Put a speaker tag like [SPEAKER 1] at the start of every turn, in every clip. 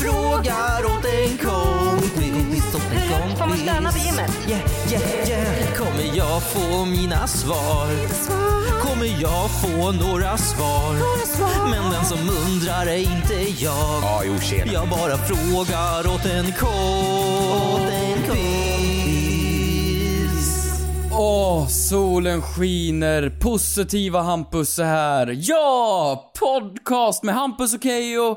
[SPEAKER 1] Frågar åt en kompis. Åt en
[SPEAKER 2] Får man stöna på gymmet?
[SPEAKER 1] Yeah, yeah, yeah. Kommer jag få mina svar? Kommer jag få några svar? Men den som undrar är inte jag.
[SPEAKER 3] Ja, jo, tjena.
[SPEAKER 1] Jag bara frågar åt en kompis.
[SPEAKER 4] Åh, solen skiner. Positiva Hampus är här. Ja! Podcast med Hampus och Keyyo.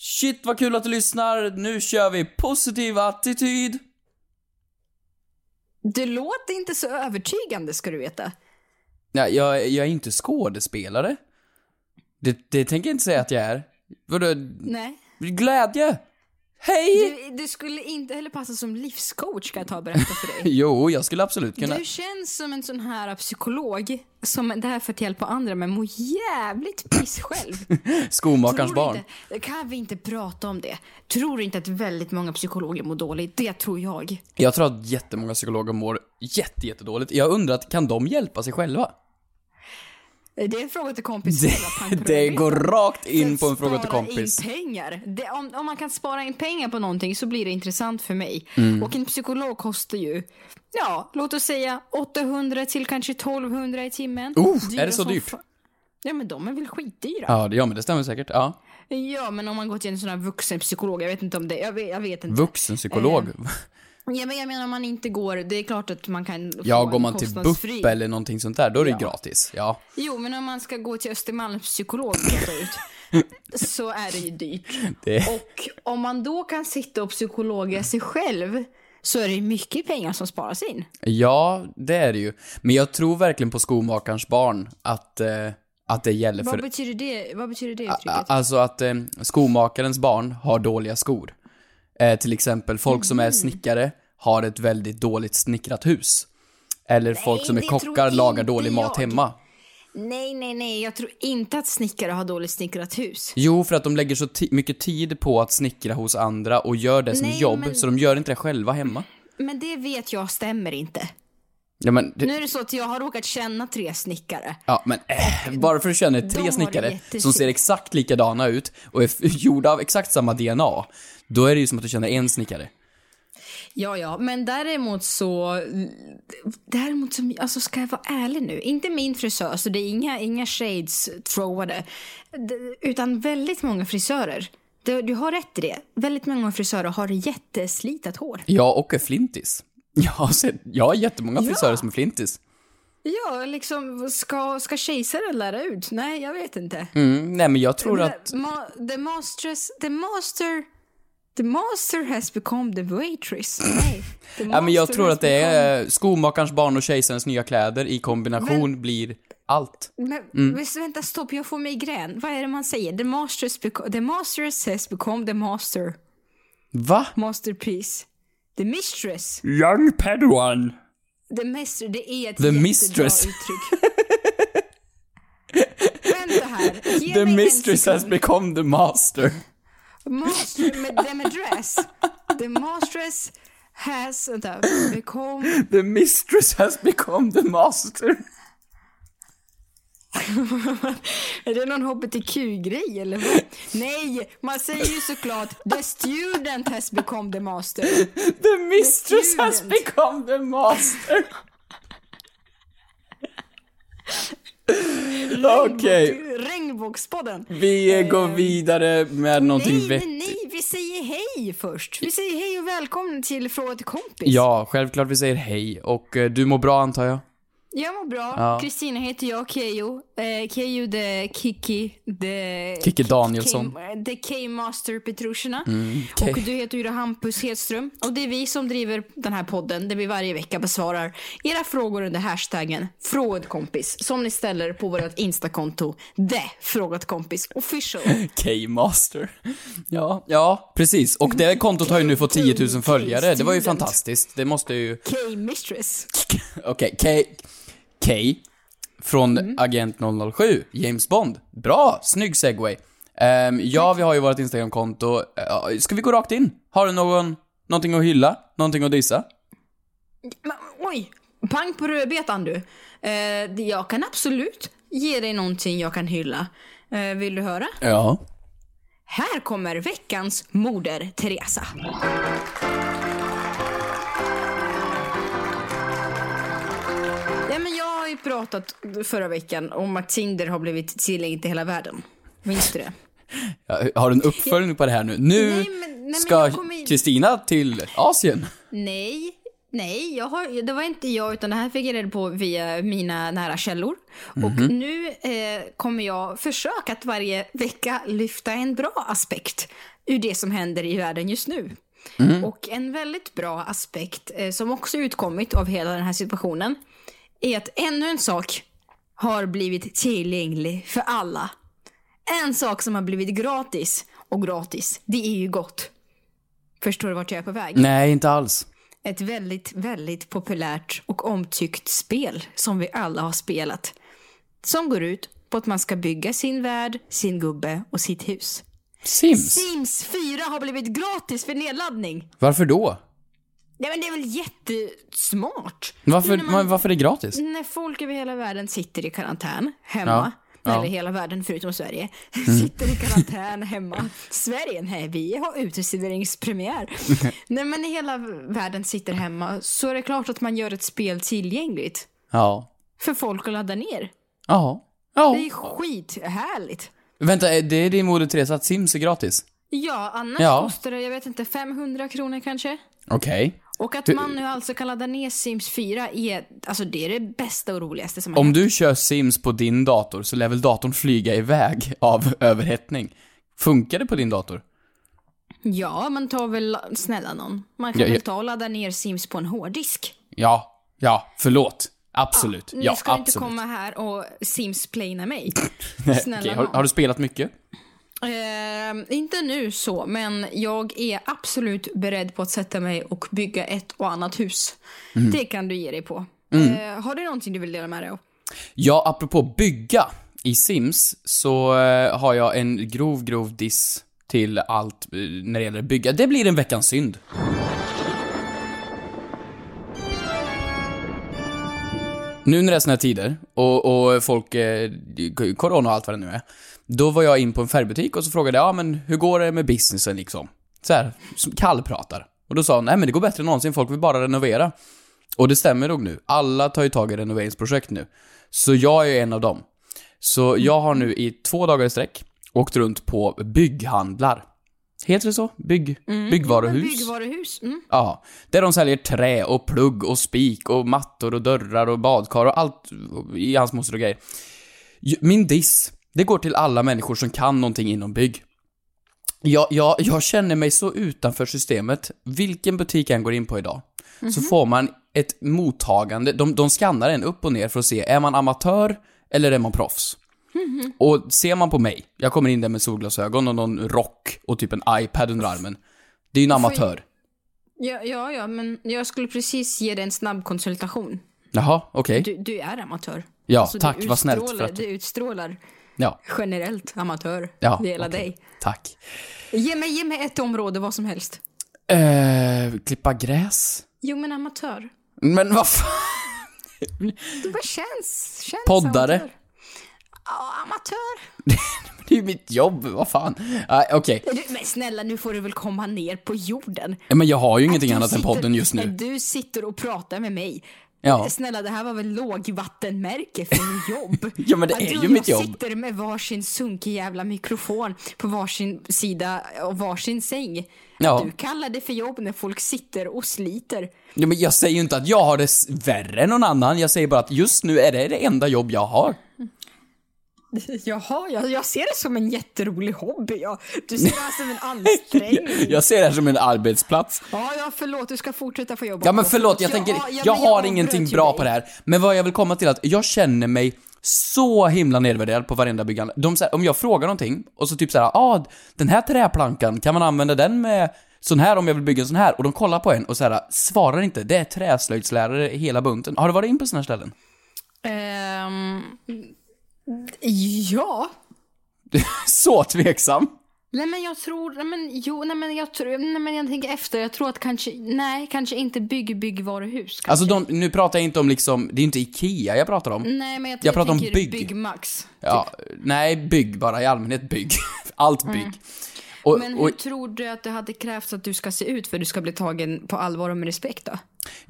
[SPEAKER 4] Shit vad kul att du lyssnar. Nu kör vi positiv attityd.
[SPEAKER 5] Du låter inte så övertygande ska du veta.
[SPEAKER 4] Ja, jag, jag är inte skådespelare. Det, det tänker jag inte säga att jag är. Vadå?
[SPEAKER 5] Nej.
[SPEAKER 4] Glädje! Hej!
[SPEAKER 5] Du, du skulle inte heller passa som livscoach ska jag ta och berätta för dig.
[SPEAKER 4] Jo, jag skulle absolut kunna.
[SPEAKER 5] Du känns som en sån här psykolog som är där för att hjälpa andra men mår jävligt piss själv.
[SPEAKER 4] Skomakarens barn.
[SPEAKER 5] Inte, kan vi inte prata om det? Tror du inte att väldigt många psykologer mår dåligt? Det tror jag.
[SPEAKER 4] Jag tror att jättemånga psykologer mår jätte, jättedåligt. Jag undrar, kan de hjälpa sig själva?
[SPEAKER 5] Det är en fråga till kompis.
[SPEAKER 4] Det, det går rakt in på en fråga till
[SPEAKER 5] spara
[SPEAKER 4] kompis.
[SPEAKER 5] In pengar. Det, om, om man kan spara in pengar på någonting så blir det intressant för mig.
[SPEAKER 4] Mm.
[SPEAKER 5] Och en psykolog kostar ju, ja, låt oss säga 800 till kanske 1200 i timmen.
[SPEAKER 4] Oh, är det så dyrt?
[SPEAKER 5] Ja, men de är väl skitdyra?
[SPEAKER 4] Ja, det, ja, men det stämmer säkert. Ja.
[SPEAKER 5] Ja, men om man går till en sån här vuxenpsykolog, jag vet inte om det, jag vet, jag vet inte.
[SPEAKER 4] Vuxenpsykolog.
[SPEAKER 5] Ja, men jag menar om man inte går, det är klart att man kan
[SPEAKER 4] Ja,
[SPEAKER 5] få
[SPEAKER 4] går
[SPEAKER 5] en
[SPEAKER 4] man till. BUP eller någonting sånt där, då är det
[SPEAKER 5] Ja.
[SPEAKER 4] gratis. Ja.
[SPEAKER 5] Jo, men om man ska gå till Östermalms psykolog ut, så är det ju dyrt.
[SPEAKER 4] Det,
[SPEAKER 5] Och om man då kan sitta och psykologa sig själv så är det mycket pengar som sparas in.
[SPEAKER 4] ja, det är det ju. Men jag tror verkligen på skomakarens barn att, eh, att det gäller
[SPEAKER 5] Vad
[SPEAKER 4] för...
[SPEAKER 5] betyder det, vad betyder det uttrycket?
[SPEAKER 4] Alltså att eh, skomakarens barn har dåliga skor. Eh, till exempel folk som
[SPEAKER 5] Mm.
[SPEAKER 4] är snickare har ett väldigt dåligt snickrat hus. Eller folk som är kockar lagar dålig mat
[SPEAKER 5] jag.
[SPEAKER 4] hemma.
[SPEAKER 5] Nej, nej, nej, jag tror inte att snickare har dåligt snickrat hus.
[SPEAKER 4] Jo, för att de lägger så mycket tid på att snickra hos andra och gör det som
[SPEAKER 5] Nej,
[SPEAKER 4] jobb,
[SPEAKER 5] men-
[SPEAKER 4] så de gör inte det själva hemma.
[SPEAKER 5] Men det vet jag stämmer inte.
[SPEAKER 4] Ja, men, det,
[SPEAKER 5] Nu är det så att jag har råkat känna tre snickare.
[SPEAKER 4] ja, men äh, bara för att du känner tre snickare som ser exakt likadana ut och är gjorda av exakt samma DNA, då är det ju som att du känner en snickare.
[SPEAKER 5] Ja, ja, men däremot så... Däremot så, alltså ska jag vara ärlig nu, inte min frisör, så det är inga, inga shades throwade, utan väldigt många frisörer. Du, du har rätt i det. Väldigt många frisörer har jätteslitat hår.
[SPEAKER 4] Ja, och är flintis. Jag har, sett, jag har jättemånga
[SPEAKER 5] Ja.
[SPEAKER 4] frisörer som är flintis.
[SPEAKER 5] Ja, liksom, ska, ska kejsaren lära ut? Nej, jag vet inte.
[SPEAKER 4] Mm, nej, men jag tror
[SPEAKER 5] Men
[SPEAKER 4] att...
[SPEAKER 5] Ma- the masters, the master, the master has become the waitress. Nej, the
[SPEAKER 4] Ja, men jag tror att det är skomakarens barn och kejsarens nya kläder i kombination blir allt.
[SPEAKER 5] Men
[SPEAKER 4] Mm.
[SPEAKER 5] visst, vänta, stopp, jag får migrän. Vad är det man säger? The masters, beco- the masters has become the master.
[SPEAKER 4] Va?
[SPEAKER 5] Masterpiece. The mistress.
[SPEAKER 4] Young Padawan.
[SPEAKER 5] The master, det är ett
[SPEAKER 4] The
[SPEAKER 5] jättebra
[SPEAKER 4] mistress.
[SPEAKER 5] uttryck. vänta här. Ge
[SPEAKER 4] The mistress has become the master.
[SPEAKER 5] Master med the address. The mastress has, vänta, become...
[SPEAKER 4] The mistress has become the master.
[SPEAKER 5] Är det någon hbtq-grej eller vad? Nej, man säger ju såklart the student has become the master.
[SPEAKER 4] The mistress
[SPEAKER 5] The
[SPEAKER 4] has become the master. Okej,
[SPEAKER 5] Regnbågspodden.
[SPEAKER 4] vi går vidare med någonting
[SPEAKER 5] nej, nej,
[SPEAKER 4] vettigt.
[SPEAKER 5] nej, vi säger hej först. Vi säger hej och välkommen till Fråga till kompis.
[SPEAKER 4] Ja, självklart vi säger hej. Och eh, du mår bra antar jag?
[SPEAKER 5] Jag mår bra.
[SPEAKER 4] Ja.
[SPEAKER 5] Kristina heter jag, Keyyo. Eh, Keyyo the Kiki, the...
[SPEAKER 4] Kikki Danielsson.
[SPEAKER 5] K- The K-master Petrushina.
[SPEAKER 4] K.
[SPEAKER 5] Och du heter ju Hampus Hedström. Och det är vi som driver den här podden där vi varje vecka besvarar era frågor under hashtaggen frågetkompis som ni ställer på vårt instakonto the frågetkompis official.
[SPEAKER 4] K-master. Ja, ja, precis. Och det kontot har ju nu fått 10 000 följare. Det var ju fantastiskt. Det måste ju...
[SPEAKER 5] K-mistress.
[SPEAKER 4] Okej, K... K. Från Agent 007, James Bond. Bra! Snygg segway. Ehm, ja, vi har ju vårt Instagramkonto. Ja, ska vi gå rakt in? Har du någon... Någonting att hylla? Någonting att dissa?
[SPEAKER 5] Men, oj! Pang på rödbetan du. Det- jag kan absolut ge dig någonting jag kan hylla. Eh, vill du höra?
[SPEAKER 4] Ja.
[SPEAKER 5] Här kommer veckans Moder Teresa. Pratat förra veckan om att Tinder har blivit tillgängligt i hela världen. Minns du det?
[SPEAKER 4] Ja, Har du en uppföljning på det här nu? Nu
[SPEAKER 5] Nej, men- nej,
[SPEAKER 4] ska Kristina till Asien.
[SPEAKER 5] Nej, nej, jag har, det var inte jag utan det här fick jag reda på via mina nära källor. Och nu eh, kommer jag försöka att varje vecka lyfta en bra aspekt ur det som händer i världen just nu. Och en väldigt bra aspekt eh, som också utkommit av hela den här situationen är att ännu en sak har blivit tillgänglig för alla. En sak som har blivit gratis, och gratis, det är ju gott. Förstår du vart jag är på väg?
[SPEAKER 4] Nej, inte alls.
[SPEAKER 5] Ett väldigt, väldigt populärt och omtyckt spel som vi alla har spelat. Som går ut på att man ska bygga sin värld, sin gubbe och sitt hus.
[SPEAKER 4] Sims?
[SPEAKER 5] Sims 4 har blivit gratis för nedladdning.
[SPEAKER 4] Varför då?
[SPEAKER 5] Ja men det är väl jättesmart?
[SPEAKER 4] Varför,
[SPEAKER 5] när man-
[SPEAKER 4] varför är det gratis?
[SPEAKER 5] När folk över hela världen sitter i karantän hemma,
[SPEAKER 4] Ja, ja. Mm.
[SPEAKER 5] eller hela världen förutom Sverige, sitter i karantän hemma. Sverige, nej vi har uteserveringspremiär. nej men när hela världen sitter hemma så är det klart att man gör ett spel tillgängligt
[SPEAKER 4] Ja.
[SPEAKER 5] för folk att ladda ner.
[SPEAKER 4] Ja. Ja.
[SPEAKER 5] Det är skithärligt.
[SPEAKER 4] Vänta, är det är din moder Teresa att Sims är gratis?
[SPEAKER 5] Ja, annars
[SPEAKER 4] Ja.
[SPEAKER 5] kostar det, jag vet inte, 500 kronor kanske.
[SPEAKER 4] Okej.
[SPEAKER 5] Och att man nu alltså kan ladda ner Sims 4 är, alltså det är det bästa och roligaste som har
[SPEAKER 4] Om du kör Sims på din dator så lär väl datorn flyga iväg av överhettning? Funkar det på din dator?
[SPEAKER 5] Ja, man tar väl, snälla någon. Man kan
[SPEAKER 4] Ja,
[SPEAKER 5] väl
[SPEAKER 4] ja.
[SPEAKER 5] ta och ladda ner Sims på en hårddisk.
[SPEAKER 4] Ja. Ja, förlåt. Absolut.
[SPEAKER 5] Nu
[SPEAKER 4] Ja,
[SPEAKER 5] ska du inte
[SPEAKER 4] absolut.
[SPEAKER 5] komma här och Sims-plaina mig. Snälla
[SPEAKER 4] okej. har, har du spelat mycket?
[SPEAKER 5] Eh, inte nu så, men jag är absolut beredd på att sätta mig och bygga ett och annat hus.
[SPEAKER 4] Mm.
[SPEAKER 5] Det kan du ge dig på. Eh, har du någonting du vill dela med dig av?
[SPEAKER 4] Ja, apropå bygga. I Sims så eh, har jag en grov, grov diss till allt eh, när det gäller bygga. Det blir en veckans synd. Nu när det är såna här tider och, och folk, eh, corona och allt vad det nu är. Då var jag in på en färgbutik och så frågade jag, ja men hur går det med businessen liksom? Så här, kallpratar. Och då sa hon, nej men det går bättre än någonsin, folk vill bara renovera. Och det stämmer nog nu. Alla tar ju tag i renoveringsprojekt nu. Så jag är en av dem. Så jag har nu i två dagar i sträck åkt runt på bygghandlar. Heter det så? Bygg, byggvaruhus?
[SPEAKER 5] Byggvaruhus. Mm.
[SPEAKER 4] Ja, där de säljer trä och plugg och spik och mattor och dörrar och badkar och allt i hans moster och grejer. Min diss, det går till alla människor som kan någonting inom bygg. Jag, jag, jag känner mig så utanför systemet. Vilken butik jag än går in på idag, så får man ett mottagande. De, de skannar en upp och ner för att se, är man amatör eller är man proffs? Och ser man på mig, jag kommer in där med solglasögon och någon rock och typ en iPad under armen. Det är ju en amatör.
[SPEAKER 5] Ja, ja, ja, men jag skulle precis ge dig en snabb konsultation.
[SPEAKER 4] Jaha, okej.
[SPEAKER 5] Du, du är amatör.
[SPEAKER 4] Ja,
[SPEAKER 5] Alltså,
[SPEAKER 4] tack, vad snällt för att
[SPEAKER 5] du... utstrålar
[SPEAKER 4] Ja,
[SPEAKER 5] generellt amatör.
[SPEAKER 4] ja.
[SPEAKER 5] det gäller
[SPEAKER 4] okej.
[SPEAKER 5] dig.
[SPEAKER 4] Tack.
[SPEAKER 5] Ge mig, ge mig ett område, vad som helst.
[SPEAKER 4] Eh, klippa gräs?
[SPEAKER 5] Jo, men amatör.
[SPEAKER 4] Men vad fan?
[SPEAKER 5] Det bara känns. känns
[SPEAKER 4] Poddare?
[SPEAKER 5] Amatör. Ja, amatör.
[SPEAKER 4] Det är ju mitt jobb, vad fan. Nej, okej.
[SPEAKER 5] Du, men snälla, nu får du väl komma ner på jorden.
[SPEAKER 4] Men jag har ju ingenting
[SPEAKER 5] du
[SPEAKER 4] annat än
[SPEAKER 5] sitter-
[SPEAKER 4] podden just nu.
[SPEAKER 5] Du sitter och pratar med mig
[SPEAKER 4] Ja.
[SPEAKER 5] Snälla, det här var väl lågvattenmärke för mitt jobb?
[SPEAKER 4] Ja, men det
[SPEAKER 5] Att
[SPEAKER 4] är
[SPEAKER 5] du
[SPEAKER 4] ju mitt jobb.
[SPEAKER 5] sitter med varsin sunkig jävla mikrofon på varsin sida och varsin säng.
[SPEAKER 4] Ja.
[SPEAKER 5] Du kallar det för jobb när folk sitter och sliter.
[SPEAKER 4] Ja, men jag säger ju inte att jag har det värre än någon annan, jag säger bara att just nu är det det enda jobb jag har.
[SPEAKER 5] Jaha, jag, jag ser det som en jätterolig hobby. Ja. Du ser det här som en ansträngning.
[SPEAKER 4] Jag ser det här som en arbetsplats.
[SPEAKER 5] Ja, ja, förlåt. Du ska fortsätta få jobba.
[SPEAKER 4] Ja men förlåt, jag tänker,
[SPEAKER 5] ja,
[SPEAKER 4] jag har ingenting bra på det här. Men vad jag vill komma till är att jag känner mig så himla nedvärderad på varenda byggande. De, här, om jag frågar någonting och så typ såhär, ah, den här träplankan, kan man använda den med sån här om jag vill bygga en sån här? Och de kollar på en och så här, svarar inte. Det är träslöjdslärare hela bunten. Har du varit in på såna här ställen?
[SPEAKER 5] Ehm, ja.
[SPEAKER 4] så tveksam.
[SPEAKER 5] Nej men jag tror, nej men jo, nej men jag tror, nej men jag tänker efter, jag tror att kanske, nej kanske inte bygg, byggvaruhus. Kanske.
[SPEAKER 4] Alltså de, nu pratar jag inte om liksom, det är inte IKEA jag pratar om.
[SPEAKER 5] nej men jag,
[SPEAKER 4] jag pratar om bygg.
[SPEAKER 5] Byggmax.
[SPEAKER 4] Ja, nej, bygg bara i allmänhet, bygg. Allt bygg. Och,
[SPEAKER 5] Mm. Men
[SPEAKER 4] och,
[SPEAKER 5] hur tror du att det hade krävts att du ska se ut för att du ska bli tagen på allvar och med respekt då?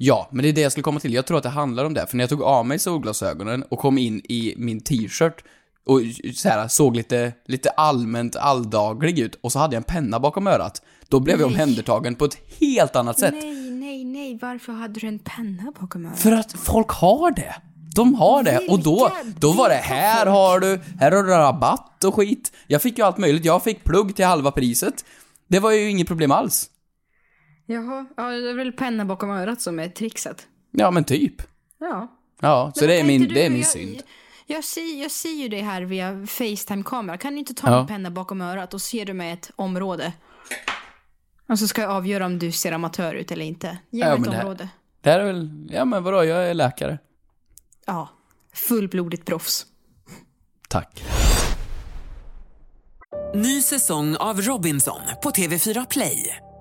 [SPEAKER 4] Ja, men det är det jag skulle komma till. Jag tror att det handlar om det. För när jag tog av mig solglasögonen och kom in i min t-shirt och så här, såg lite, lite allmänt alldaglig ut och så hade jag en penna bakom örat. Då blev jag
[SPEAKER 5] Nej.
[SPEAKER 4] omhändertagen på ett helt annat sätt.
[SPEAKER 5] Nej, nej, nej, varför hade du en penna bakom örat?
[SPEAKER 4] För att folk har det. De har det. Och då, då var det här har du, här har du rabatt och skit. Jag fick ju allt möjligt. Jag fick plugg till halva priset. Det var ju inget problem alls.
[SPEAKER 5] Jaha, ja, det är väl penna bakom örat som är trixet.
[SPEAKER 4] Ja, men typ.
[SPEAKER 5] Ja.
[SPEAKER 4] Ja, så
[SPEAKER 5] Men
[SPEAKER 4] det är min,
[SPEAKER 5] tänkte
[SPEAKER 4] det är
[SPEAKER 5] du?
[SPEAKER 4] min
[SPEAKER 5] jag,
[SPEAKER 4] synd.
[SPEAKER 5] Jag ser, jag ser ju det här via Facetime-kamera. Kan du inte ta
[SPEAKER 4] Ja.
[SPEAKER 5] en penna bakom örat och ser du mig ett område? Och så ska jag avgöra om du ser amatör ut eller inte. Ge
[SPEAKER 4] Ja,
[SPEAKER 5] mig ett
[SPEAKER 4] men det här-
[SPEAKER 5] område.
[SPEAKER 4] Det här är väl, ja men vadå, jag är läkare.
[SPEAKER 5] Ja, fullblodigt proffs.
[SPEAKER 4] Tack.
[SPEAKER 6] Ny säsong av Robinson på TV4 Play.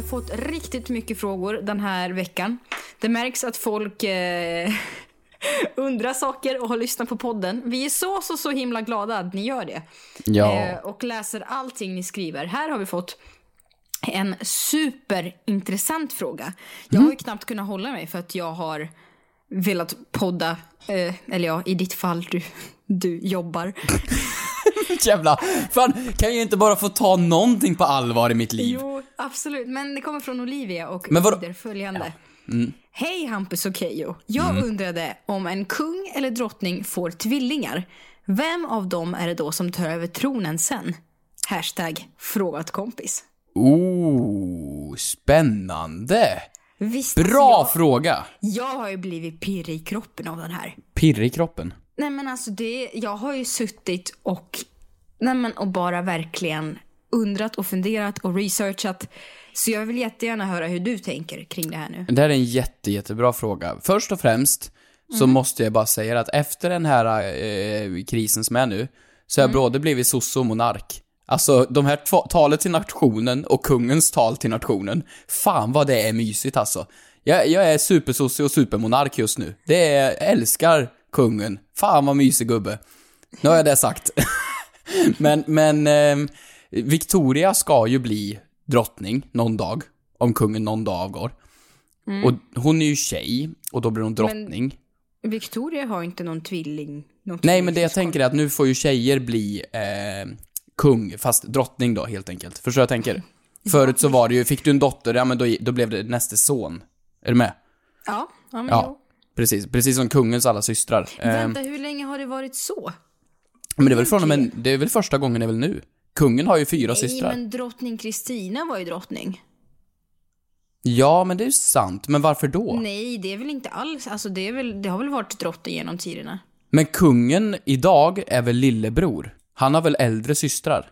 [SPEAKER 5] har fått riktigt mycket frågor den här veckan. Det märks att folk eh, undrar saker och har lyssnat på podden. Vi är så, så, så himla glada att ni gör det.
[SPEAKER 4] Ja.
[SPEAKER 5] Eh, och läser allting ni skriver. Här har vi fått en superintressant fråga. Jag har ju knappt kunnat hålla mig för att jag har velat podda, eh, eller ja, i ditt fall, du, du jobbar.
[SPEAKER 4] Jävla, fan, kan jag inte bara få ta någonting på allvar i mitt liv?
[SPEAKER 5] Jo, absolut. Men det kommer från Olivia och
[SPEAKER 4] Men vadå-
[SPEAKER 5] lyder följande. Hej Hampus och Keyyo. Jag
[SPEAKER 4] Mm.
[SPEAKER 5] undrade om en kung eller drottning får tvillingar. Vem av dem är det då som tar över tronen sen? Hashtag frågat kompis.
[SPEAKER 4] Oh, spännande.
[SPEAKER 5] Visst,
[SPEAKER 4] Bra
[SPEAKER 5] alltså,
[SPEAKER 4] fråga.
[SPEAKER 5] jag, jag har ju blivit pirrig i kroppen av den här.
[SPEAKER 4] Pirr i kroppen.
[SPEAKER 5] Nej men alltså det, jag har ju suttit och, nej men och bara verkligen undrat och funderat och researchat. Så jag vill jättegärna höra hur du tänker kring det här nu.
[SPEAKER 4] Det här är en jätte, jättebra fråga. Först och främst så måste jag bara säga att efter den här eh, krisen som är nu, så har jag både blivit sosse och monark. Alltså, de här talet till nationen och kungens tal till nationen, fan vad det är mysigt alltså. Jag, jag är supersosse och supermonark just nu. Det är, jag älskar kungen. Fan vad mysig gubbe. Nu har jag det sagt. men, men, ehm, Victoria ska ju bli drottning någon dag. Om kungen någon dag avgår. Och hon är ju tjej, och då blir hon drottning.
[SPEAKER 5] Victoria har inte någon tvilling. Någon
[SPEAKER 4] Nej, men det jag tänker är att nu får ju tjejer bli eh, kung, fast drottning då helt enkelt. Förstår jag tänker? Förut så var det ju, fick du en dotter, ja men då, då blev det nästa son. Är du med?
[SPEAKER 5] Ja, ja men
[SPEAKER 4] Ja.
[SPEAKER 5] jo.
[SPEAKER 4] Precis, precis som kungens alla systrar.
[SPEAKER 5] Vänta, hur länge har det varit så?
[SPEAKER 4] Men det är väl från och med, det är väl första gången är väl nu? Kungen har ju fyra
[SPEAKER 5] Nej,
[SPEAKER 4] systrar.
[SPEAKER 5] men drottning Kristina var ju drottning.
[SPEAKER 4] Ja, men det är ju sant. Men varför då?
[SPEAKER 5] Nej, det är väl inte alls, alltså det, är väl, det har väl varit drottning genom tiderna.
[SPEAKER 4] Men kungen idag är väl lillebror? Han har väl äldre systrar?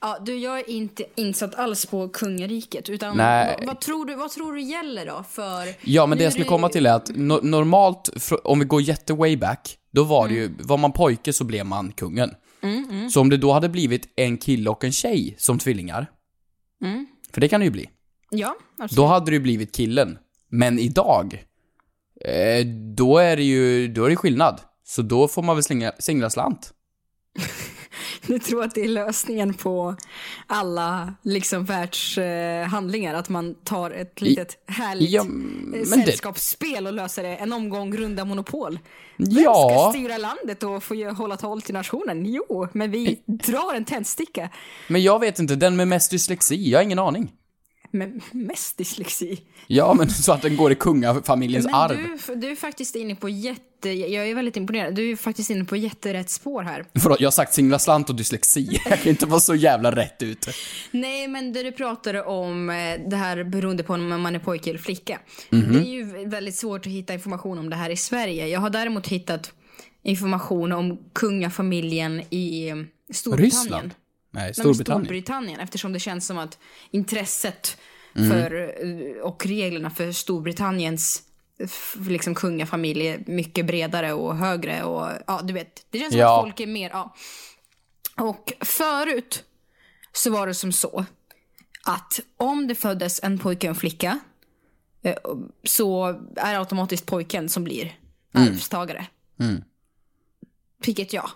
[SPEAKER 5] Ja, du, jag är inte insatt alls på kungariket, utan
[SPEAKER 4] Nej.
[SPEAKER 5] vad, vad, tror du, vad tror du gäller då för...
[SPEAKER 4] Ja, men det jag skulle komma till är att no- normalt, om vi går jätte way back, då var det ju, var man pojke så blev man kungen.
[SPEAKER 5] Mm,
[SPEAKER 4] Så om det då hade blivit en kille och en tjej som tvillingar,
[SPEAKER 5] Mm.
[SPEAKER 4] för det kan det ju bli,
[SPEAKER 5] Ja, absolut.
[SPEAKER 4] då hade det ju blivit killen. Men idag, eh, då är det ju, då är det skillnad. Så då får man väl slinga, singla slant.
[SPEAKER 5] Du tror att det är lösningen på alla liksom världshandlingar, att man tar ett litet härligt
[SPEAKER 4] ja,
[SPEAKER 5] eh, sällskapsspel och löser det. En omgång runda monopol. Vem ska
[SPEAKER 4] Ja,
[SPEAKER 5] styra landet och få hålla tal till nationen? Jo, men vi drar en tändsticka.
[SPEAKER 4] men jag vet inte, den med mest dyslexi, jag har ingen aning.
[SPEAKER 5] Men mest dyslexi.
[SPEAKER 4] Ja, men så att den går i kungafamiljens
[SPEAKER 5] Men
[SPEAKER 4] arv.
[SPEAKER 5] du, du är faktiskt inne på jätte... Jag är väldigt imponerad. Du är faktiskt inne på jätterätt spår här.
[SPEAKER 4] Förlåt, jag har sagt singla slant och dyslexi. Jag kan inte vara så jävla rätt ute.
[SPEAKER 5] Nej, men det du pratade om, eh, det här beroende på om man är pojke eller flicka.
[SPEAKER 4] Mhm.
[SPEAKER 5] Det är ju väldigt svårt att hitta information om det här i Sverige. Jag har däremot hittat information om kungafamiljen i eh, Storbritannien.
[SPEAKER 4] Ryssland? Nej, Storbritannien.
[SPEAKER 5] Storbritannien, eftersom det känns som att intresset
[SPEAKER 4] Mm.
[SPEAKER 5] för, eh, och reglerna för Storbritanniens f- liksom kungafamilj är mycket bredare och högre och ja, du vet. Det känns som
[SPEAKER 4] Ja.
[SPEAKER 5] att folk är mer, ja. Och förut så var det som så att om det föddes en pojke och en flicka eh, så är det automatiskt pojken som blir arvstagare.
[SPEAKER 4] Mm.
[SPEAKER 5] Vilket ja,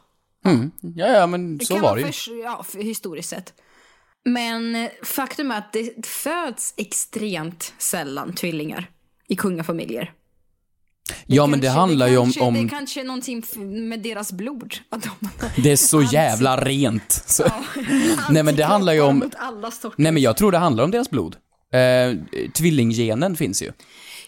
[SPEAKER 4] Mm. Ja, ja, men så
[SPEAKER 5] kan
[SPEAKER 4] var det ju.
[SPEAKER 5] förs- ja, för- historiskt sett. Men eh, faktum är att det föds extremt sällan tvillingar i kungafamiljer.
[SPEAKER 4] Ja, men det
[SPEAKER 5] Kanske-
[SPEAKER 4] handlar ju om...
[SPEAKER 5] kanske, Det är
[SPEAKER 4] om
[SPEAKER 5] kanske är någonting med deras blod. Att de,
[SPEAKER 4] det är så jävla rent. Så. Nej, men det handlar ju om... Nej, men jag tror det handlar om deras blod. Eh, tvillinggenen finns ju.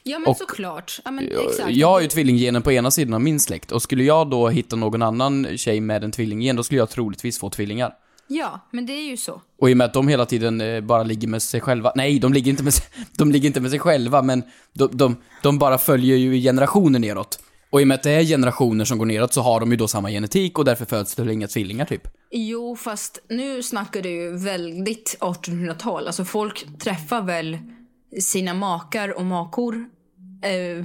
[SPEAKER 5] Ja men
[SPEAKER 4] och-
[SPEAKER 5] såklart. Ja, men exakt.
[SPEAKER 4] Jag har ju tvillinggenen på ena sidan av min släkt och skulle jag då hitta någon annan tjej med en tvillinggen, då skulle jag troligtvis få tvillingar.
[SPEAKER 5] Ja, men det är ju så.
[SPEAKER 4] Och i och med att de hela tiden eh, bara ligger med sig själva, nej, de ligger inte med sig, de ligger inte med sig själva, men de, de, de bara följer ju generationer neråt. Och i och med att det är generationer som går neråt så har de ju då samma genetik och därför föds det inga tvillingar typ.
[SPEAKER 5] Jo, fast nu snackar du ju väldigt 1800-tal. Alltså folk träffar väl sina makar och makor eh,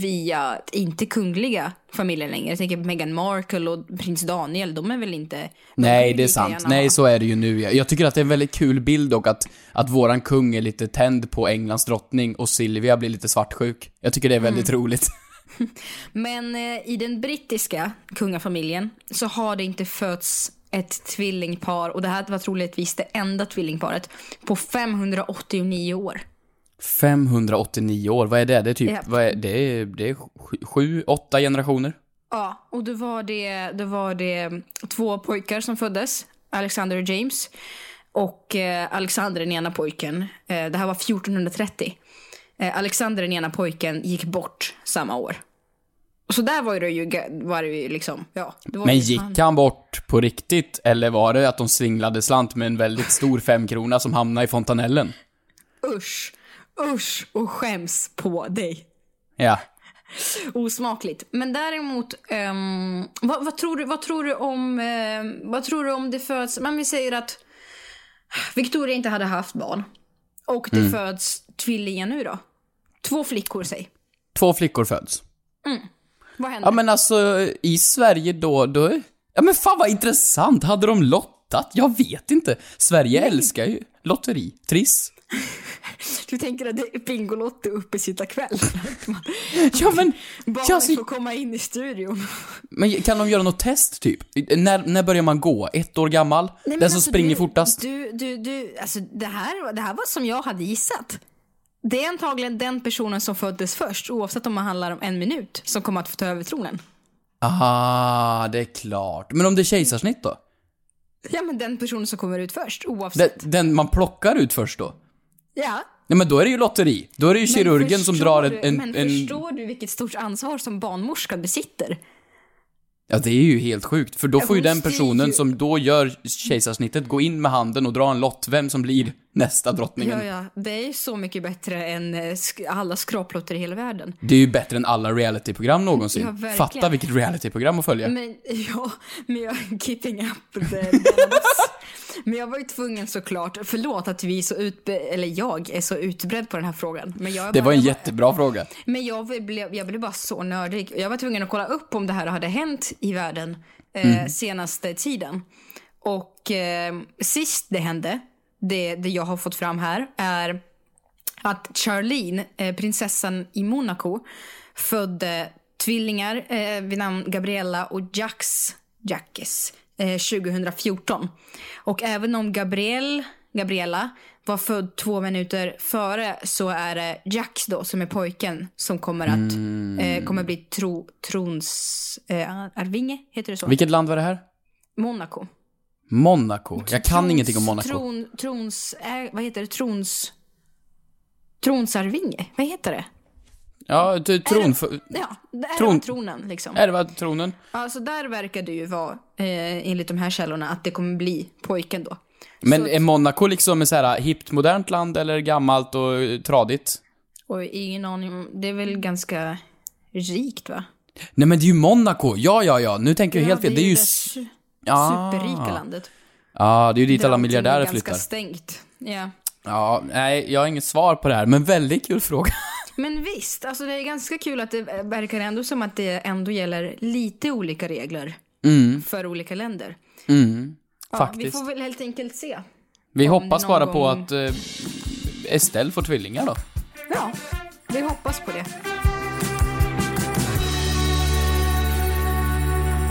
[SPEAKER 5] via inte kungliga familjer längre. Jag tänker Meghan Markle och prins Daniel, de är väl inte...
[SPEAKER 4] Nej, det är sant.
[SPEAKER 5] gärna
[SPEAKER 4] Nej, så är det ju nu. Jag tycker att det är en väldigt kul bild och att, att våran kung är lite tänd på Englands drottning och Silvia blir lite svartsjuk. Jag tycker det är väldigt
[SPEAKER 5] Mm.
[SPEAKER 4] roligt.
[SPEAKER 5] Men eh, i den brittiska kungafamiljen så har det inte fötts ett tvillingpar och det här var troligtvis det enda tvillingparet på 589 år.
[SPEAKER 4] 589 år, vad är det? Det är typ,
[SPEAKER 5] Ja.
[SPEAKER 4] vad är, det är, det är sju- åtta generationer.
[SPEAKER 5] Ja, och då var det, då var det två pojkar som föddes, Alexander och James. Och eh, Alexander, den ena pojken, eh, det här var 1430. Eh, Alexander, den ena pojken, gick bort samma år. Så där var det ju, var det ju liksom, ja.
[SPEAKER 4] Men gick han bort på riktigt, eller var det att de singlade slant med en väldigt stor femkrona som hamnade i fontanellen?
[SPEAKER 5] Usch, usch och skäms på dig.
[SPEAKER 4] Ja.
[SPEAKER 5] Osmakligt. Men däremot, ehm, vad, vad, tror du, vad tror du om, ehm, vad tror du om det föds, men vi säger att Victoria inte hade haft barn. Och det
[SPEAKER 4] Mm.
[SPEAKER 5] föds tvillingar nu då? Två flickor, säg.
[SPEAKER 4] Två flickor föds.
[SPEAKER 5] Vad händer?
[SPEAKER 4] Ja men alltså, i Sverige då, då... Ja men fan vad intressant! Hade de lottat? Jag vet inte. Sverige älskar ju lotteri. Triss.
[SPEAKER 5] Du tänker att det är Bingolotto uppe sitta kväll?
[SPEAKER 4] Ja men,
[SPEAKER 5] Barnen
[SPEAKER 4] ja, så,
[SPEAKER 5] får komma in i studion.
[SPEAKER 4] men kan de göra något test typ? När, när börjar man gå? Ett år gammal?
[SPEAKER 5] Nej,
[SPEAKER 4] Den som
[SPEAKER 5] alltså,
[SPEAKER 4] springer
[SPEAKER 5] du,
[SPEAKER 4] fortast?
[SPEAKER 5] Du, du, du, alltså det här, det här var som jag hade gissat. Det är antagligen den personen som föddes först, oavsett om det handlar om en minut, som kommer att få ta över tronen.
[SPEAKER 4] Aha, det är klart. Men om det är kejsarsnitt då?
[SPEAKER 5] Ja, men den personen som kommer ut först, oavsett.
[SPEAKER 4] Den, den man plockar ut först då?
[SPEAKER 5] Ja,
[SPEAKER 4] Nej men då är det ju lotteri. Då är det ju kirurgen som
[SPEAKER 5] förstår
[SPEAKER 4] drar
[SPEAKER 5] du,
[SPEAKER 4] en...
[SPEAKER 5] Men
[SPEAKER 4] en, en
[SPEAKER 5] förstår du vilket stort ansvar som barnmorskan besitter?
[SPEAKER 4] ja, det är ju helt sjukt. För då får ju den personen som då gör kejsarsnittet gå in med handen och dra en lott, vem som blir nästa drottningen.
[SPEAKER 5] Ja, ja, det är ju så mycket bättre än eh, alla skraplotter i hela världen.
[SPEAKER 4] Det är ju bättre än alla realityprogram någonsin.
[SPEAKER 5] Ja, verkligen.
[SPEAKER 4] Fatta vilket realityprogram att följa.
[SPEAKER 5] Men ja, men jag keeping up the. Men jag var ju tvungen såklart, förlåt att vi så utbe- eller jag är så utbredd på den här frågan. Men jag
[SPEAKER 4] Det
[SPEAKER 5] bara-
[SPEAKER 4] var en
[SPEAKER 5] jag
[SPEAKER 4] jättebra fråga.
[SPEAKER 5] Men jag blev, jag blev bara så nördig. Jag var tvungen att kolla upp om det här hade hänt i världen eh,
[SPEAKER 4] Mm.
[SPEAKER 5] senaste tiden. Och eh, sist det hände, det, det jag har fått fram här, är att Charlene, eh, prinsessan i Monaco, födde tvillingar eh, vid namn Gabriella och Jax, Jackes eh, 2014. Och även om Gabriel, Gabriella var född två minuter före så är det Jax då som är pojken som kommer att eh, kommer bli tro, trons eh, arvinge, heter det så?
[SPEAKER 4] Vilket land var det här?
[SPEAKER 5] Monaco.
[SPEAKER 4] Monaco. Jag kan
[SPEAKER 5] Trons-
[SPEAKER 4] ingenting om Monaco.
[SPEAKER 5] Tron, trons, äh, vad heter det? Trons... Tronsarvinge? Vad heter det?
[SPEAKER 4] Ja, tron...
[SPEAKER 5] Ja, det är
[SPEAKER 4] Tron-
[SPEAKER 5] tronen liksom.
[SPEAKER 4] Är det tronen?
[SPEAKER 5] Alltså där verkar det ju vara, eh, enligt de här källorna, att det kommer bli pojken då.
[SPEAKER 4] Men
[SPEAKER 5] Så-
[SPEAKER 4] är Monaco liksom ett så här hippt, modernt land eller gammalt och tradigt?
[SPEAKER 5] Och ingen aning det är väl ganska rikt va?
[SPEAKER 4] Nej men det är ju Monaco! Ja, ja, ja. Nu tänker jag helt fel. Det är ju... Ah.
[SPEAKER 5] superrika landet.
[SPEAKER 4] Ja, det är ju dit alla
[SPEAKER 5] allting är
[SPEAKER 4] miljardärer
[SPEAKER 5] ganska
[SPEAKER 4] flyttar.
[SPEAKER 5] stängt. Ja.
[SPEAKER 4] Ja, nej, jag har inget svar på det här, men väldigt kul fråga.
[SPEAKER 5] Men visst, alltså det är ganska kul att det verkar ändå som att det ändå gäller lite olika regler
[SPEAKER 4] Mm,
[SPEAKER 5] för olika länder.
[SPEAKER 4] mm.
[SPEAKER 5] Ja,
[SPEAKER 4] Faktiskt.
[SPEAKER 5] Vi får väl helt enkelt se.
[SPEAKER 4] Vi hoppas bara
[SPEAKER 5] någon
[SPEAKER 4] på
[SPEAKER 5] gång-
[SPEAKER 4] att eh, Estelle får tvillingar då.
[SPEAKER 5] Ja, vi hoppas på det.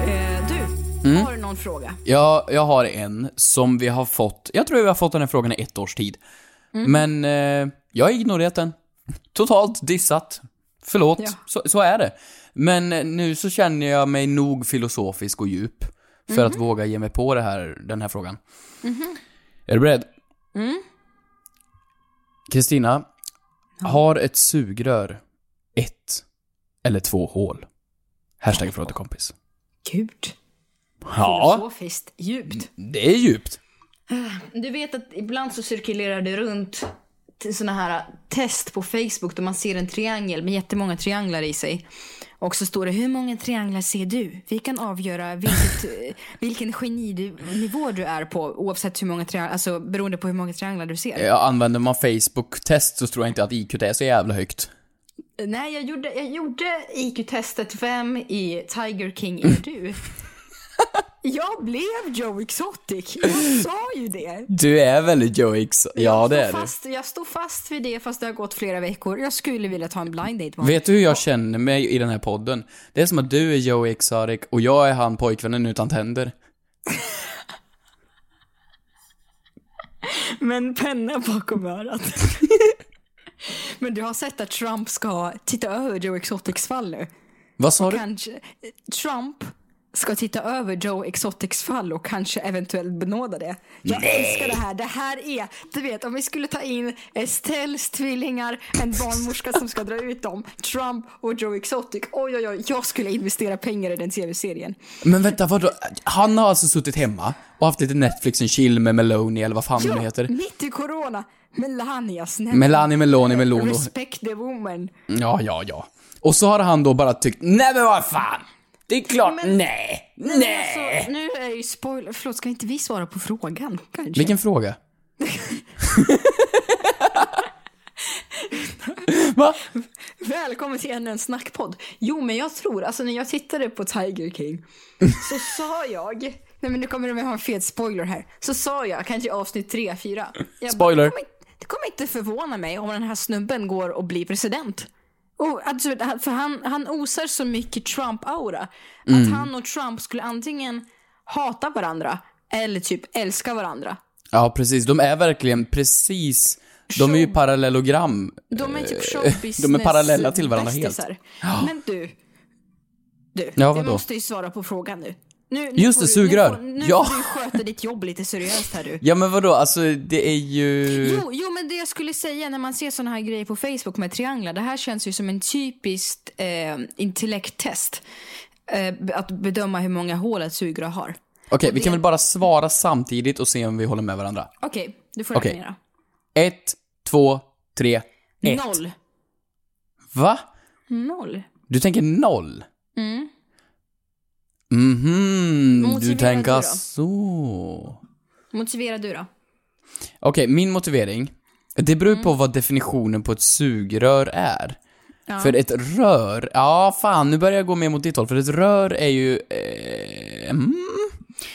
[SPEAKER 5] Eh, du,
[SPEAKER 4] Mm.
[SPEAKER 5] har du någon fråga?
[SPEAKER 4] Ja, jag har en som vi har fått, jag tror vi har fått den här frågan i ett års tid.
[SPEAKER 5] Mm.
[SPEAKER 4] Men eh, jag har ignorerat den. Totalt dissat. Förlåt,
[SPEAKER 5] Ja.
[SPEAKER 4] så, så är det. Men nu så känner jag mig nog filosofisk och djup för
[SPEAKER 5] Mhm.
[SPEAKER 4] att våga ge mig på det här, den här frågan. Är du beredd?
[SPEAKER 5] Mm.
[SPEAKER 4] Kristina, har ett sugrör ett eller två hål? Hashtag fråga kompis.
[SPEAKER 5] Gud.
[SPEAKER 4] Ja,
[SPEAKER 5] Filosofiskt djupt.
[SPEAKER 4] det är djupt.
[SPEAKER 5] Du vet att ibland så cirkulerar det runt såna här test på Facebook där man ser en triangel med jättemånga trianglar i sig. Och så står det hur många trianglar ser du? Vi kan avgöra vilket, vilken geninivå du är på oavsett hur många trianglar, alltså beroende på hur många trianglar du ser.
[SPEAKER 4] Ja, använder man Facebook-test så tror jag inte att IQ är så jävla högt.
[SPEAKER 5] Nej, jag gjorde, jag gjorde IQ-testet 5 i Tiger King är du. jag blev Joe Exotic. Jag sa ju det.
[SPEAKER 4] Du är väldigt Joe X. Ja, det är du.
[SPEAKER 5] fast, Jag står fast vid det fast det har gått flera veckor. Jag skulle vilja ta en blind date med
[SPEAKER 4] Vet du hur jag känner mig i den här podden? Det är som att du är Joe Exotic och jag är han pojkvännen utan tänder.
[SPEAKER 5] Men penna bakom örat. Men du har sett att Trump ska titta över Joe Exotics fall nu?
[SPEAKER 4] Vad sa du?
[SPEAKER 5] Kanske, Trump ska titta över Joe Exotics fall och kanske eventuellt benåda det. Jag älskar det här. Det här är, du vet, om vi skulle ta in Estelles tvillingar, en barnmorska som ska dra ut dem, Trump och Joe Exotic. Oj, oj, oj, jag skulle investera pengar i den tv-serien.
[SPEAKER 4] Men vänta, vadå? Han har alltså suttit hemma och haft lite Netflix and chill med Meloni eller vad fan
[SPEAKER 5] Ja,
[SPEAKER 4] hon heter.
[SPEAKER 5] mitt i corona. Melania, snälla.
[SPEAKER 4] Melanie Meloni Melono.
[SPEAKER 5] Respect the woman.
[SPEAKER 4] Ja, ja, ja. Och så har han då bara tyckt, nej men vad fan! Det är klart,
[SPEAKER 5] Men-
[SPEAKER 4] nej,
[SPEAKER 5] Men
[SPEAKER 4] nej!
[SPEAKER 5] Alltså, nu är ju spoiler. Förlåt, ska inte vi svara på frågan? Kanske?
[SPEAKER 4] Vilken fråga? Va?
[SPEAKER 5] Välkommen till ännu en snackpodd. Jo, men jag tror, alltså när jag tittade på Tiger King så sa jag, nej men nu kommer de ha en fet spoiler här, så sa jag, kanske avsnitt 3, 4. Jag bara,
[SPEAKER 4] Spoiler.
[SPEAKER 5] Det kommer, inte- det kommer inte förvåna mig om den här snubben går och blir president. Alltså, för han, han osar så mycket Trump-aura. Att han och Trump skulle antingen hata varandra eller typ älska varandra.
[SPEAKER 4] Ja, precis. De är verkligen precis... De är ju
[SPEAKER 5] Show-
[SPEAKER 4] parallellogram.
[SPEAKER 5] De är typ
[SPEAKER 4] Eh,
[SPEAKER 5] showbusiness
[SPEAKER 4] De är parallella till varandra helt.
[SPEAKER 5] bästisar. Men du, du,
[SPEAKER 4] Ja,
[SPEAKER 5] du måste ju svara på frågan nu. Nu, nu
[SPEAKER 4] Just det, sugrör.
[SPEAKER 5] Nu, nu
[SPEAKER 4] Ja.
[SPEAKER 5] du sköta ditt jobb lite seriöst här du.
[SPEAKER 4] Ja men vadå, alltså det är ju...
[SPEAKER 5] Jo, jo, men det jag skulle säga när man ser såna här grejer på Facebook med trianglar, det här känns ju som en typiskt eh, intellekttest. Eh, att bedöma hur många hål ett sugrör har.
[SPEAKER 4] Okej,
[SPEAKER 5] Och
[SPEAKER 4] vi
[SPEAKER 5] det-
[SPEAKER 4] kan väl bara svara samtidigt och se om vi håller med varandra.
[SPEAKER 5] Okej, du får
[SPEAKER 4] Okej.
[SPEAKER 5] resonera.
[SPEAKER 4] Ett, två, tre, ett.
[SPEAKER 5] Noll.
[SPEAKER 4] Va?
[SPEAKER 5] Noll.
[SPEAKER 4] Du tänker noll?
[SPEAKER 5] Mm.
[SPEAKER 4] Mhm, du tänker
[SPEAKER 5] du då?
[SPEAKER 4] så.
[SPEAKER 5] Motivera du då.
[SPEAKER 4] Okej, min motivering. Det beror på vad definitionen på ett sugrör är.
[SPEAKER 5] Mm. Ja.
[SPEAKER 4] För ett rör, ja fan nu börjar jag gå mer mot ditt håll, för ett rör är ju... Eh, mm,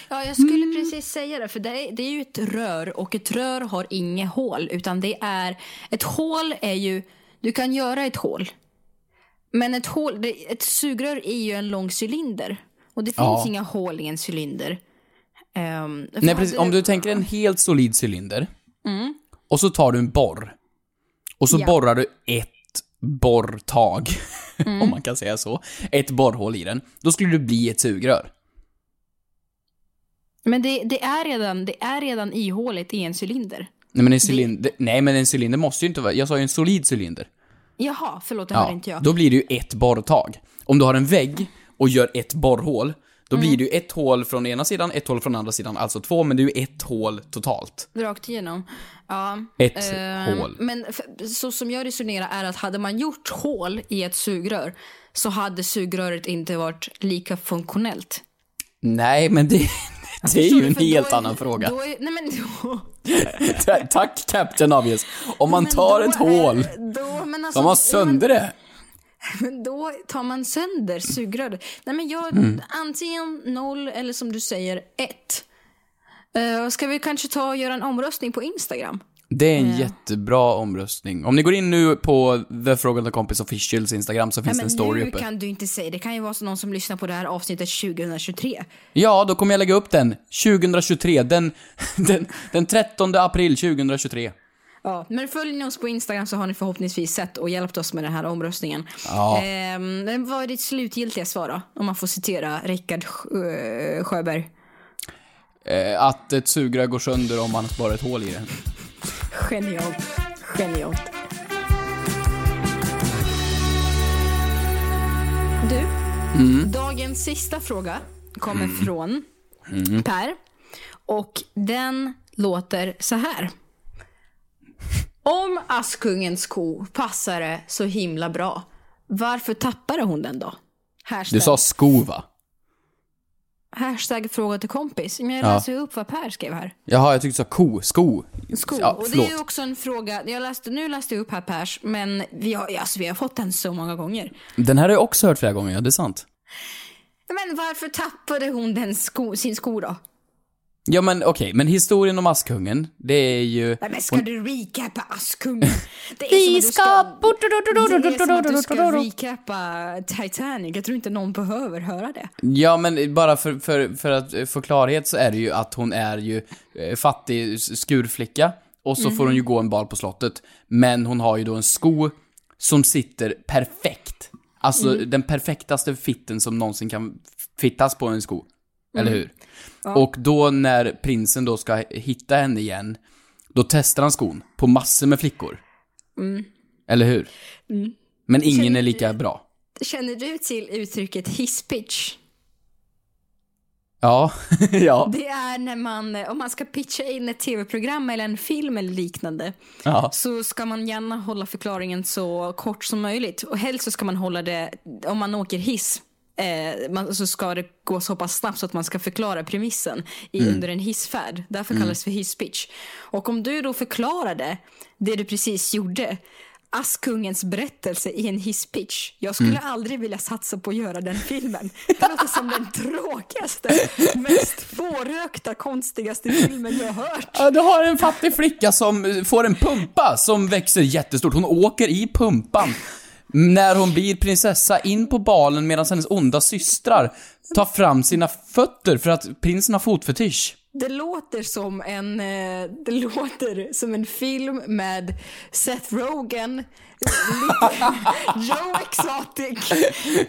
[SPEAKER 5] Ja, jag skulle precis säga det, för det är, det är ju ett rör och ett rör har inget hål, utan det är... Ett hål är ju... Du kan göra ett hål. Men ett hål, det, ett sugrör är ju en lång cylinder. Och det finns
[SPEAKER 4] Ja.
[SPEAKER 5] inga hål i en cylinder. För
[SPEAKER 4] nej precis,
[SPEAKER 5] du-
[SPEAKER 4] om du tänker en helt solid cylinder,
[SPEAKER 5] Mm.
[SPEAKER 4] och så tar du en borr, och så
[SPEAKER 5] Ja.
[SPEAKER 4] borrar du ett borrtag,
[SPEAKER 5] Mm.
[SPEAKER 4] om man kan säga så, ett borrhål i den, då skulle det bli ett sugrör.
[SPEAKER 5] Men det, det, är redan, det är redan ihåligt i en cylinder.
[SPEAKER 4] Nej men en cylinder, nej men en cylinder måste ju inte vara, jag sa ju en solid cylinder.
[SPEAKER 5] Jaha, förlåt, det hörde
[SPEAKER 4] Ja,
[SPEAKER 5] inte jag.
[SPEAKER 4] då blir det ju ett borrtag. Om du har en vägg och gör ett borrhål, då
[SPEAKER 5] Mm.
[SPEAKER 4] blir det ju ett hål från ena sidan, ett hål från andra sidan, alltså två, men det är ju ett hål totalt.
[SPEAKER 5] Rakt igenom. Ja.
[SPEAKER 4] Ett
[SPEAKER 5] ehm,
[SPEAKER 4] hål.
[SPEAKER 5] Men så som jag resonerar är att hade man gjort hål i ett sugrör så hade sugröret inte varit lika funktionellt.
[SPEAKER 4] Nej, men det, det är ju en helt
[SPEAKER 5] är-
[SPEAKER 4] annan fråga.
[SPEAKER 5] Är, nej men då,
[SPEAKER 4] Tack Captain Obvious. Om man
[SPEAKER 5] men
[SPEAKER 4] tar ett hål,
[SPEAKER 5] är- Då, men alltså,
[SPEAKER 4] tar man sönder det.
[SPEAKER 5] Men då tar man sönder sugröret. Nej men jag,
[SPEAKER 4] Mm.
[SPEAKER 5] antingen noll eller som du säger ett. Uh, ska vi kanske ta och göra en omröstning på Instagram?
[SPEAKER 4] Det är en
[SPEAKER 5] Ja.
[SPEAKER 4] jättebra omröstning. Om ni går in nu på The Fråga till Kompis Officials Instagram så finns det en
[SPEAKER 5] men
[SPEAKER 4] story
[SPEAKER 5] nu
[SPEAKER 4] uppe.
[SPEAKER 5] kan du inte säga. Det kan ju vara så någon som lyssnar på det här avsnittet 2023.
[SPEAKER 4] Ja, då kommer jag lägga upp den 2023, den, den, den 13 april 2023.
[SPEAKER 5] Ja, men följer ni oss på Instagram så har ni förhoppningsvis sett och hjälpt oss med den här omröstningen.
[SPEAKER 4] Ja.
[SPEAKER 5] Ehm, vad är ditt slutgiltiga svar då? Om man får citera Rickard Sjö- Sjöberg.
[SPEAKER 4] Eh, att ett sugrör går sönder om man bara ett hål i det.
[SPEAKER 5] Genialt. Genialt. Du,
[SPEAKER 4] Mm.
[SPEAKER 5] dagens sista fråga kommer
[SPEAKER 4] Mm.
[SPEAKER 5] från
[SPEAKER 4] Mm.
[SPEAKER 5] Per. Och den låter så här. Om Askungens ko passade så himla bra, varför tappade hon den då? Hashtag,
[SPEAKER 4] Du sa sko va?
[SPEAKER 5] hashtag fråga till kompis. Men jag
[SPEAKER 4] Ja.
[SPEAKER 5] läser ju upp vad Per skrev här.
[SPEAKER 4] Jaha, jag tyckte du sa ko. Sko.
[SPEAKER 5] Sko.
[SPEAKER 4] Ja,
[SPEAKER 5] och det är ju också en fråga, jag läste, nu läste jag upp här Pers, men vi har, alltså, vi har fått den så många gånger.
[SPEAKER 4] Den här har jag också hört flera gånger, ja det är sant.
[SPEAKER 5] Men varför tappade hon den sko, sin sko då?
[SPEAKER 4] Ja men okej, men historien om Askungen, det är ju...
[SPEAKER 5] Nej men ska
[SPEAKER 4] hon-
[SPEAKER 5] du recapa Askungen? Det är
[SPEAKER 4] Vi
[SPEAKER 5] som
[SPEAKER 4] ska-
[SPEAKER 5] Det är som att du ska recapa Titanic. Jag tror inte någon behöver höra det.
[SPEAKER 4] Ja men bara för, för, för att eh, få klarhet så är det ju att hon är ju eh, fattig skurflicka och så får hon ju gå en bal på slottet. Men hon har ju då en sko som sitter perfekt. Alltså den perfektaste fitten som någonsin kan fittas på en sko. Eller hur? Och då när prinsen då ska hitta henne igen, då testar han skon på massor med flickor. Eller hur? Men ingen
[SPEAKER 5] Känner
[SPEAKER 4] är lika bra.
[SPEAKER 5] Känner du till uttrycket hisspitch?
[SPEAKER 4] Ja, ja,
[SPEAKER 5] Det är när man, om man ska pitcha in ett tv-program eller en film eller liknande,
[SPEAKER 4] ja.
[SPEAKER 5] så ska man gärna hålla förklaringen så kort som möjligt. Och helst så ska man hålla det, om man åker hiss, eh, man, så ska det gå så pass snabbt så att man ska förklara premissen i, under en hissfärd. Därför kallas det för hisspitch. Och om du då förklarade det du precis gjorde, Askungens berättelse i en hisspitch. Jag skulle aldrig vilja satsa på att göra den filmen. Det låter som den tråkigaste, mest fårökta, konstigaste filmen jag hört.
[SPEAKER 4] Ja, du har en fattig flicka som får en pumpa som växer jättestort. Hon åker i pumpan när hon blir prinsessa in på balen medan hennes onda systrar tar fram sina fötter för att prinsen har fotfetisch.
[SPEAKER 5] Det låter som en, eh, det låter som en film med Seth Rogen, Joe Exotic.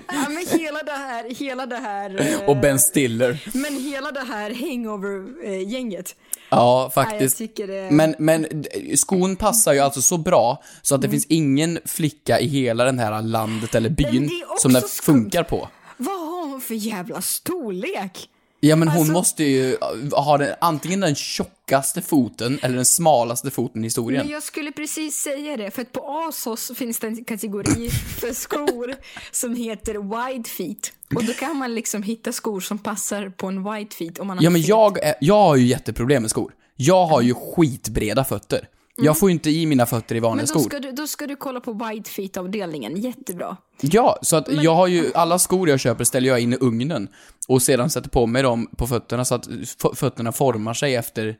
[SPEAKER 5] Ja, men hela det här, hela det här. eh,
[SPEAKER 4] Och Ben Stiller.
[SPEAKER 5] Men hela det här hangover-gänget.
[SPEAKER 4] Ja, faktiskt.
[SPEAKER 5] tycker det-
[SPEAKER 4] Men, men skon passar ju alltså så bra så att det finns ingen flicka i hela den här landet eller byn
[SPEAKER 5] Mm.
[SPEAKER 4] som den funkar på.
[SPEAKER 5] Vad har hon för jävla storlek?
[SPEAKER 4] Ja men hon
[SPEAKER 5] Alltså-
[SPEAKER 4] måste ju ha den, antingen den tjockaste foten eller den smalaste foten i historien.
[SPEAKER 5] Men jag skulle precis säga det, för att på ASOS finns det en kategori för skor som heter wide feet. Och då kan man liksom hitta skor som passar på en wide feet om man har
[SPEAKER 4] Ja men jag, är, jag har ju jätteproblem med skor. Jag har ju skitbreda fötter. Jag får ju inte i mina fötter i vanliga
[SPEAKER 5] Mm. Men då
[SPEAKER 4] skor.
[SPEAKER 5] ska, du, då ska du kolla på wide feet-avdelningen, jättebra.
[SPEAKER 4] Ja, så att jag har ju, alla skor jag köper ställer jag in i ugnen och sedan sätter på mig dem på fötterna så att fötterna formar sig efter...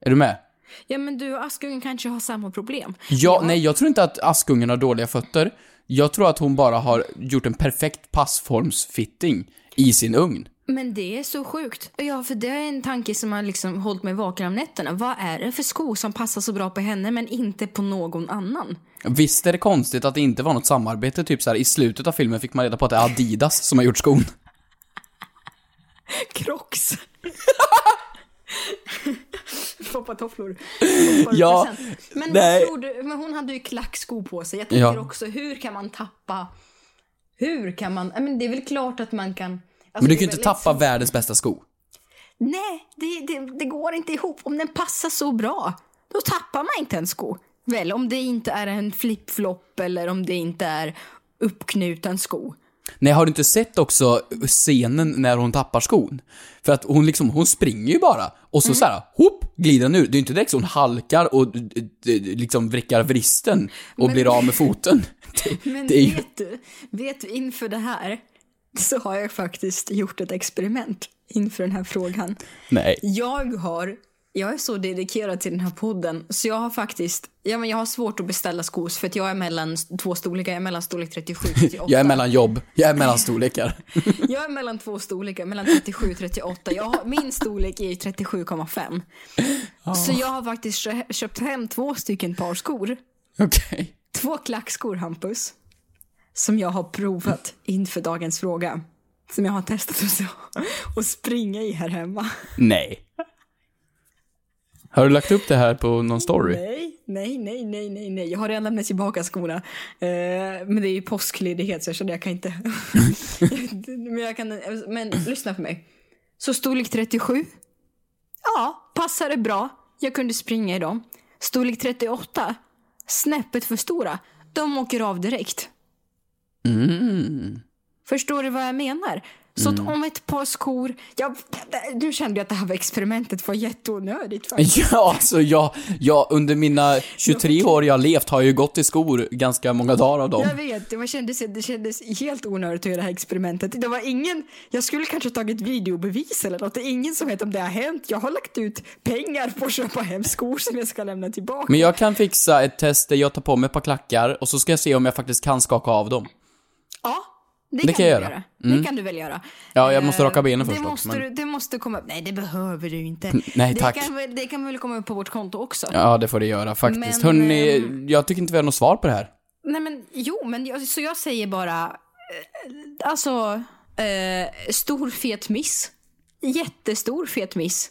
[SPEAKER 4] Är du med?
[SPEAKER 5] Ja men du och Askungen kanske har samma problem.
[SPEAKER 4] Ja, nej, jag tror inte att Askungen har dåliga fötter. Jag tror att hon bara har gjort en perfekt passformsfitting i sin ugn.
[SPEAKER 5] Men det är så sjukt. Ja, för det är en tanke som har liksom hållit mig vaken om nätterna. Vad är det för skor som passar så bra på henne men inte på någon annan?
[SPEAKER 4] Visst är det konstigt att det inte var något samarbete, typ så här i slutet av filmen fick man reda på att det är Adidas som har gjort skon.
[SPEAKER 5] Crocs. Foppatofflor.
[SPEAKER 4] Ja,
[SPEAKER 5] Men, tror du? men hon hade ju klackskor på sig. Jag tänker
[SPEAKER 4] Ja.
[SPEAKER 5] också, hur kan man tappa... Hur kan man... Men det är väl klart att man kan... alltså,
[SPEAKER 4] Men du kan ju inte tappa världens bästa sko.
[SPEAKER 5] Nej, det, det, det går inte ihop. Om den passar så bra, då tappar man inte en sko. Väl, om det inte är en flip-flop eller om det inte är uppknuten sko.
[SPEAKER 4] Nej, har du inte sett också scenen när hon tappar skon? För att hon liksom, hon springer ju bara och
[SPEAKER 5] Mm.
[SPEAKER 4] så såhär, hopp, glider den ur. Det är inte direkt så hon halkar och liksom vrickar vristen och
[SPEAKER 5] Men-
[SPEAKER 4] blir av med foten. Det,
[SPEAKER 5] Men
[SPEAKER 4] det ju...
[SPEAKER 5] vet du, vet du, inför det här så har jag faktiskt gjort ett experiment inför den här frågan.
[SPEAKER 4] Nej.
[SPEAKER 5] Jag har, jag är så dedikerad till den här podden så jag har faktiskt, ja men jag har svårt att beställa skor för att jag är mellan två storlekar, jag är mellan storlek 37 38.
[SPEAKER 4] Jag är mellan jobb, jag är mellan storlekar.
[SPEAKER 5] Jag är mellan två storlekar, mellan 37 och 38. Jag har, min storlek är 37,5. Så jag har faktiskt kö- köpt hem två stycken par skor.
[SPEAKER 4] Okej.
[SPEAKER 5] Två klackskor, Hampus. Som jag har provat inför dagens fråga. Som jag har testat att, så, att springa i här hemma.
[SPEAKER 4] Nej. Har du lagt upp det här på någon story?
[SPEAKER 5] Nej, nej, nej, nej, nej, nej. Jag har redan lämnat tillbaka skorna. Eh, men det är ju påskledighet så jag kände jag kan inte. men, jag kan, men lyssna på mig. Så storlek 37. Ja, passade bra. Jag kunde springa i dem. Storlek 38. Snäppet för stora. De åker av direkt.
[SPEAKER 4] Mm.
[SPEAKER 5] Förstår du vad jag menar? Så att om ett par skor... Jag, nu kände jag att det här var experimentet var jätteonödigt faktiskt.
[SPEAKER 4] Ja, alltså jag, jag, under mina 23 år jag levt har jag ju gått i skor ganska många dagar av dem.
[SPEAKER 5] Jag vet, det, var, kändes, det kändes helt onödigt att göra det här experimentet. Det var ingen, jag skulle kanske tagit videobevis eller något. Det är ingen som vet om det har hänt. Jag har lagt ut pengar på att köpa hem skor som jag ska lämna tillbaka.
[SPEAKER 4] Men jag kan fixa ett test där jag tar på mig ett par klackar och så ska jag se om jag faktiskt kan skaka av dem.
[SPEAKER 5] Det,
[SPEAKER 4] Det
[SPEAKER 5] kan,
[SPEAKER 4] kan
[SPEAKER 5] du
[SPEAKER 4] jag
[SPEAKER 5] göra.
[SPEAKER 4] göra.
[SPEAKER 5] Det
[SPEAKER 4] Mm.
[SPEAKER 5] kan du väl göra.
[SPEAKER 4] Ja, jag måste
[SPEAKER 5] Eh,
[SPEAKER 4] raka benen
[SPEAKER 5] det
[SPEAKER 4] först dock,
[SPEAKER 5] måste,
[SPEAKER 4] men-
[SPEAKER 5] du, det måste komma upp. Nej, det behöver du inte.
[SPEAKER 4] nej,
[SPEAKER 5] det
[SPEAKER 4] tack.
[SPEAKER 5] Kan, det kan väl komma upp på vårt konto också.
[SPEAKER 4] Ja, det får det göra faktiskt.
[SPEAKER 5] Men,
[SPEAKER 4] Hörni,
[SPEAKER 5] ehm,
[SPEAKER 4] jag tycker inte vi har något svar på det här.
[SPEAKER 5] Nej men jo, men jag, så jag säger bara, eh, alltså, eh, stor fet miss. Jättestor fet miss.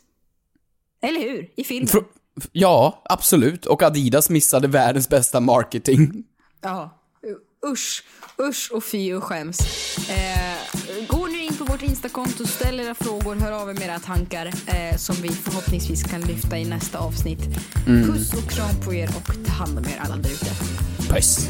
[SPEAKER 5] Eller hur? I filmen.
[SPEAKER 4] Fr- ja, absolut. Och Adidas missade världens bästa marketing.
[SPEAKER 5] Ja. Usch, usch och fy och skäms. Eh, gå nu in på vårt Instakonto, ställ era frågor, hör av er med era tankar eh, som vi förhoppningsvis kan lyfta i nästa avsnitt.
[SPEAKER 4] Mm.
[SPEAKER 5] Puss och kram på er och ta hand om er alla där ute.
[SPEAKER 4] Puss.